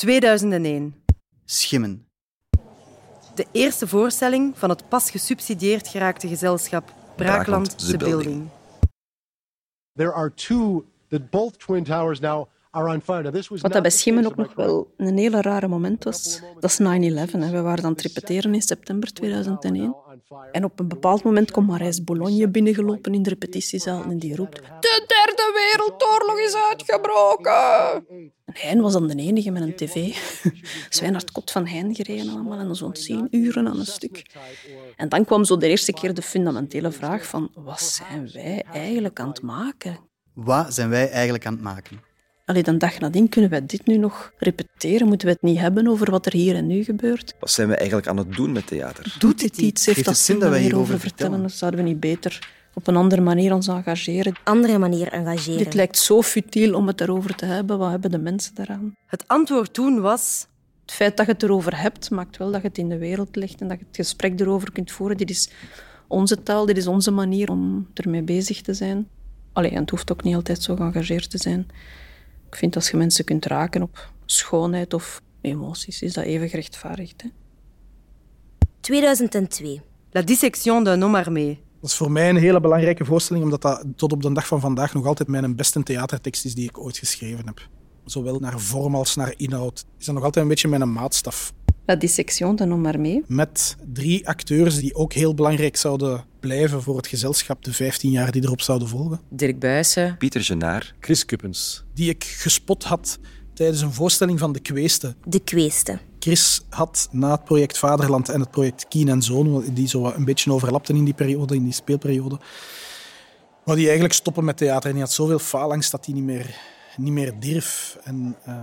2001. Schimmen. De eerste voorstelling van het pas gesubsidieerd geraakte gezelschap Braakland The Building. There are two that both twin towers now are on fire. Now, this was Wat dat bij Schimmen ook nog wel een hele rare moment was, dat is 9-11. We waren aan het repeteren in september 2001. En op een bepaald moment komt Marijs Bologne binnengelopen in de repetitiezaal en die roept De derde wereldoorlog is uitgebroken! En Hein was dan de enige met een tv. Het kot van Hein gereden allemaal en zo'n tien uren aan een stuk. En dan kwam zo de eerste keer de fundamentele vraag van wat zijn wij eigenlijk aan het maken? Wat zijn wij eigenlijk aan het maken? Allee, dan dag nadien kunnen wij dit nu nog repeteren? Moeten we het niet hebben over wat er hier en nu gebeurt? Wat zijn we eigenlijk aan het doen met theater? Doet dit iets? Heeft Heeft dat het zin dat wij hierover vertellen? vertellen? Zouden we niet beter op een andere manier ons engageren? Andere manier engageren. Dit lijkt zo futiel om het erover te hebben. Wat hebben de mensen daaraan? Het antwoord toen was... Het feit dat je het erover hebt, maakt wel dat je het in de wereld legt en dat je het gesprek erover kunt voeren. Dit is onze taal, dit is onze manier om ermee bezig te zijn. Allee, en het hoeft ook niet altijd zo geëngageerd te zijn. Ik vind als je mensen kunt raken op schoonheid of emoties, is dat even gerechtvaardigd. Hè? 2002. La dissection d'un homme armé. Dat is voor mij een hele belangrijke voorstelling, omdat dat tot op de dag van vandaag nog altijd mijn beste theatertekst is die ik ooit geschreven heb. Zowel naar vorm als naar inhoud. Is dat nog altijd een beetje mijn maatstaf. La dissection d'un homme armé. Met drie acteurs die ook heel belangrijk zouden blijven voor het gezelschap de 15 jaar die erop zouden volgen. Dirk Buijsen, Pieter Genaar, Chris Kuppens. Die ik gespot had tijdens een voorstelling van De Kweeste. De kweeste. Chris had na het project Vaderland en het project Kien en Zoon, die zo een beetje overlapten in die periode, in die speelperiode, wou die eigenlijk stoppen met theater. En die had zoveel faalangst dat hij niet meer, niet meer durf. En uh,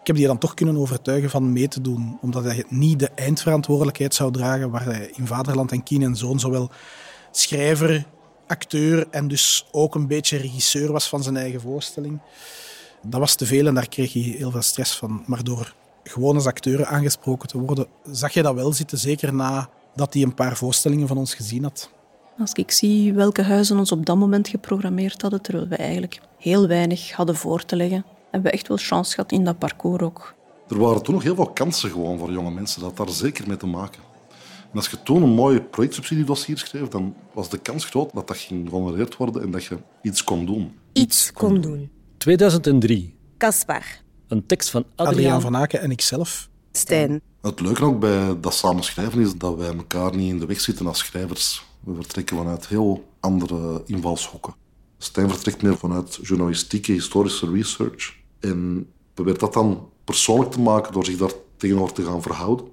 ik heb die dan toch kunnen overtuigen van mee te doen, omdat hij niet de eindverantwoordelijkheid zou dragen, waar hij in Vaderland en Kien en Zoon zowel schrijver, acteur en dus ook een beetje regisseur was van zijn eigen voorstelling. Dat was te veel en daar kreeg hij heel veel stress van. Maar door gewoon als acteur aangesproken te worden, zag je dat wel zitten, zeker nadat hij een paar voorstellingen van ons gezien had. Als ik zie welke huizen ons op dat moment geprogrammeerd hadden, terwijl we eigenlijk heel weinig hadden voor te leggen, hebben we echt wel chance gehad in dat parcours ook. Er waren toen nog heel veel kansen gewoon voor jonge mensen. Dat had daar zeker mee te maken. En als je toen een mooi projectsubsidiedossier schreef, dan was de kans groot dat dat ging gehonoreerd worden en dat je iets kon doen. Iets kon doen. 2003. Caspar. Een tekst van Adriaan, Adriaan van Aken en ikzelf. Stijn. Het leuke ook bij dat samen schrijven is dat wij elkaar niet in de weg zitten als schrijvers. We vertrekken vanuit heel andere invalshoeken. Stijn vertrekt meer vanuit journalistieke, historische research. En probeert dat dan persoonlijk te maken door zich daar tegenover te gaan verhouden.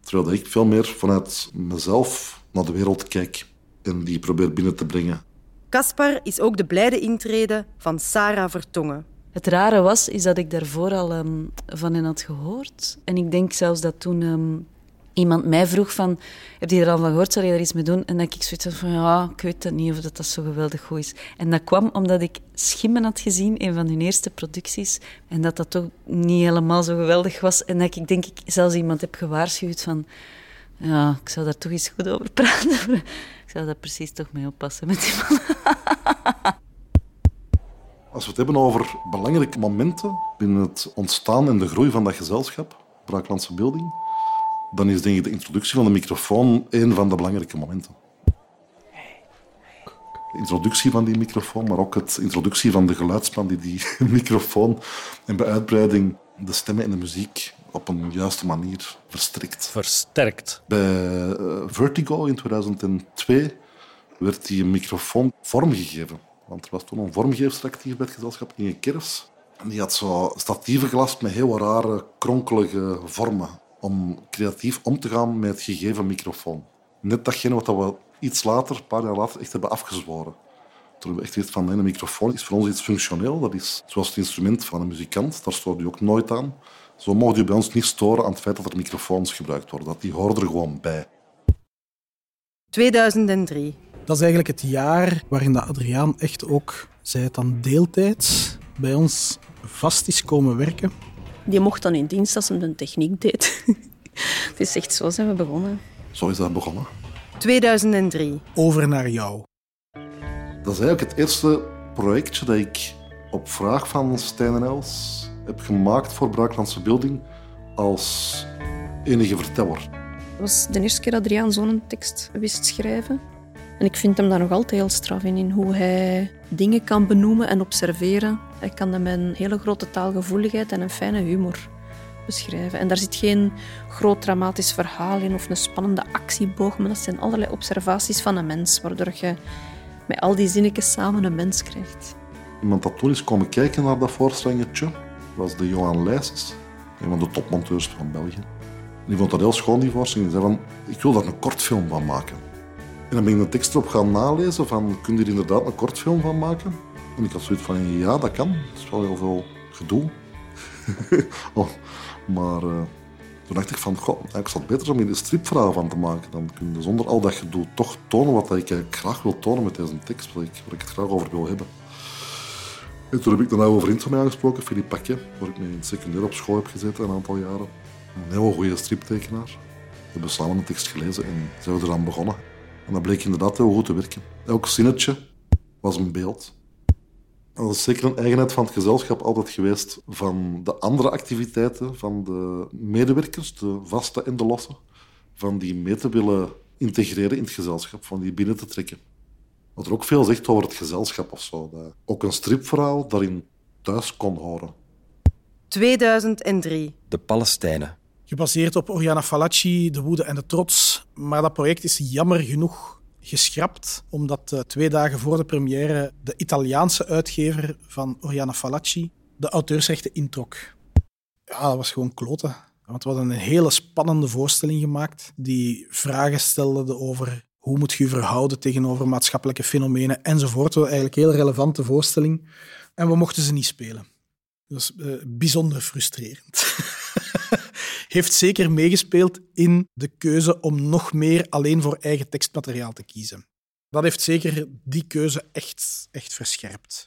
Terwijl ik veel meer vanuit mezelf naar de wereld kijk en die probeer binnen te brengen. Caspar is ook de blijde intrede van Sarah Vertongen. Het rare was, is dat ik daarvoor al um, van hen had gehoord. En ik denk zelfs dat toen um, iemand mij vroeg van... Heb je er al van gehoord? Zou je er iets mee doen? En dat ik zoiets van... Ja, ik weet het niet of dat, dat zo geweldig goed is. En dat kwam omdat ik Schimmen had gezien, een van hun eerste producties. En dat dat toch niet helemaal zo geweldig was. En dat ik denk ik zelfs iemand heb gewaarschuwd van... Ja, ik zou daar toch eens goed over praten. ik zou daar precies toch mee oppassen met die. Als we het hebben over belangrijke momenten binnen het ontstaan en de groei van dat gezelschap, Braaklandse Beelding, dan is denk ik de introductie van de microfoon een van de belangrijke momenten. De introductie van die microfoon, maar ook de introductie van de geluidsman die die microfoon en bij uitbreiding de stemmen en de muziek op een juiste manier verstrikt. Versterkt. Bij uh, Vertigo in 2002 werd die microfoon vormgegeven. Want er was toen een vormgeefster actief bij het gezelschap, Inge Kers. En die had zo statieven gelast met heel rare, kronkelige vormen. Om creatief om te gaan met het gegeven microfoon. Net datgene wat we iets later, een paar jaar later, echt hebben afgezworen. Toen hebben we echt gezegd van, een microfoon is voor ons iets functioneel. Dat is zoals het instrument van een muzikant. Daar stoort u ook nooit aan. Zo mogen u bij ons niet storen aan het feit dat er microfoons gebruikt worden. Dat die horen er gewoon bij. 2003. Dat is eigenlijk het jaar waarin dat Adriaan echt ook, zij het dan deeltijds, bij ons vast is komen werken. Die mocht dan in dienst als hij de techniek deed. Het is echt zo zijn we begonnen. Zo is dat begonnen. 2003. Over naar jou. Dat is eigenlijk het eerste projectje dat ik op vraag van Stijn en Els heb gemaakt voor Braaklandse Beelding als enige verteller. Het was de eerste keer dat Adriaan zo'n tekst wist schrijven. En ik vind hem daar nog altijd heel straf in, in hoe hij dingen kan benoemen en observeren. Hij kan dat met een hele grote taalgevoeligheid en een fijne humor beschrijven. En daar zit geen groot dramatisch verhaal in of een spannende actieboog, maar dat zijn allerlei observaties van een mens, waardoor je met al die zinnetjes samen een mens krijgt. Iemand dat toen is komen kijken naar dat voorstellingetje was de Johan Leijsens, een van de topmonteurs van België. Die vond dat heel schoon, die voorstelling. Die zei van, ik wil daar een kortfilm van maken. En dan ben ik de tekst erop gaan nalezen van, kun je er inderdaad een kortfilm van maken? En ik had zoiets van, ja, dat kan. Dat is wel heel veel gedoe. oh, maar uh, toen dacht ik van, eigenlijk is het beter om hier een stripverhaal van te maken. Dan kun je zonder al dat gedoe toch tonen wat ik graag wil tonen met deze tekst, waar ik, waar ik het graag over wil hebben. En toen heb ik daarna over vriend van mij aangesproken, Philippe Paquet, waar ik mee in het secundair op school heb gezeten een aantal jaren. Een heel goede striptekenaar. We hebben samen een tekst gelezen en zijn we eraan begonnen. En dat bleek inderdaad heel goed te werken. Elk zinnetje was een beeld. En dat is zeker een eigenheid van het gezelschap altijd geweest van de andere activiteiten van de medewerkers, de vaste en de losse, van die mee te willen integreren in het gezelschap, van die binnen te trekken. Wat er ook veel zegt over het gezelschap of zo. Dat ook een stripverhaal daarin thuis kon horen. 2003. De Palestijnen. Gebaseerd op Oriana Fallaci, De Woede en de Trots. Maar dat project is jammer genoeg geschrapt, omdat uh, twee dagen voor de première de Italiaanse uitgever van Oriana Fallaci de auteursrechten introk. Ja, dat was gewoon kloten. Want we hadden een hele spannende voorstelling gemaakt die vragen stelde over hoe moet je je verhouden tegenover maatschappelijke fenomenen enzovoort. Eigenlijk een heel relevante voorstelling. En we mochten ze niet spelen. Dat is uh, bijzonder frustrerend. Heeft zeker meegespeeld in de keuze om nog meer alleen voor eigen tekstmateriaal te kiezen. Dat heeft zeker die keuze echt, echt verscherpt.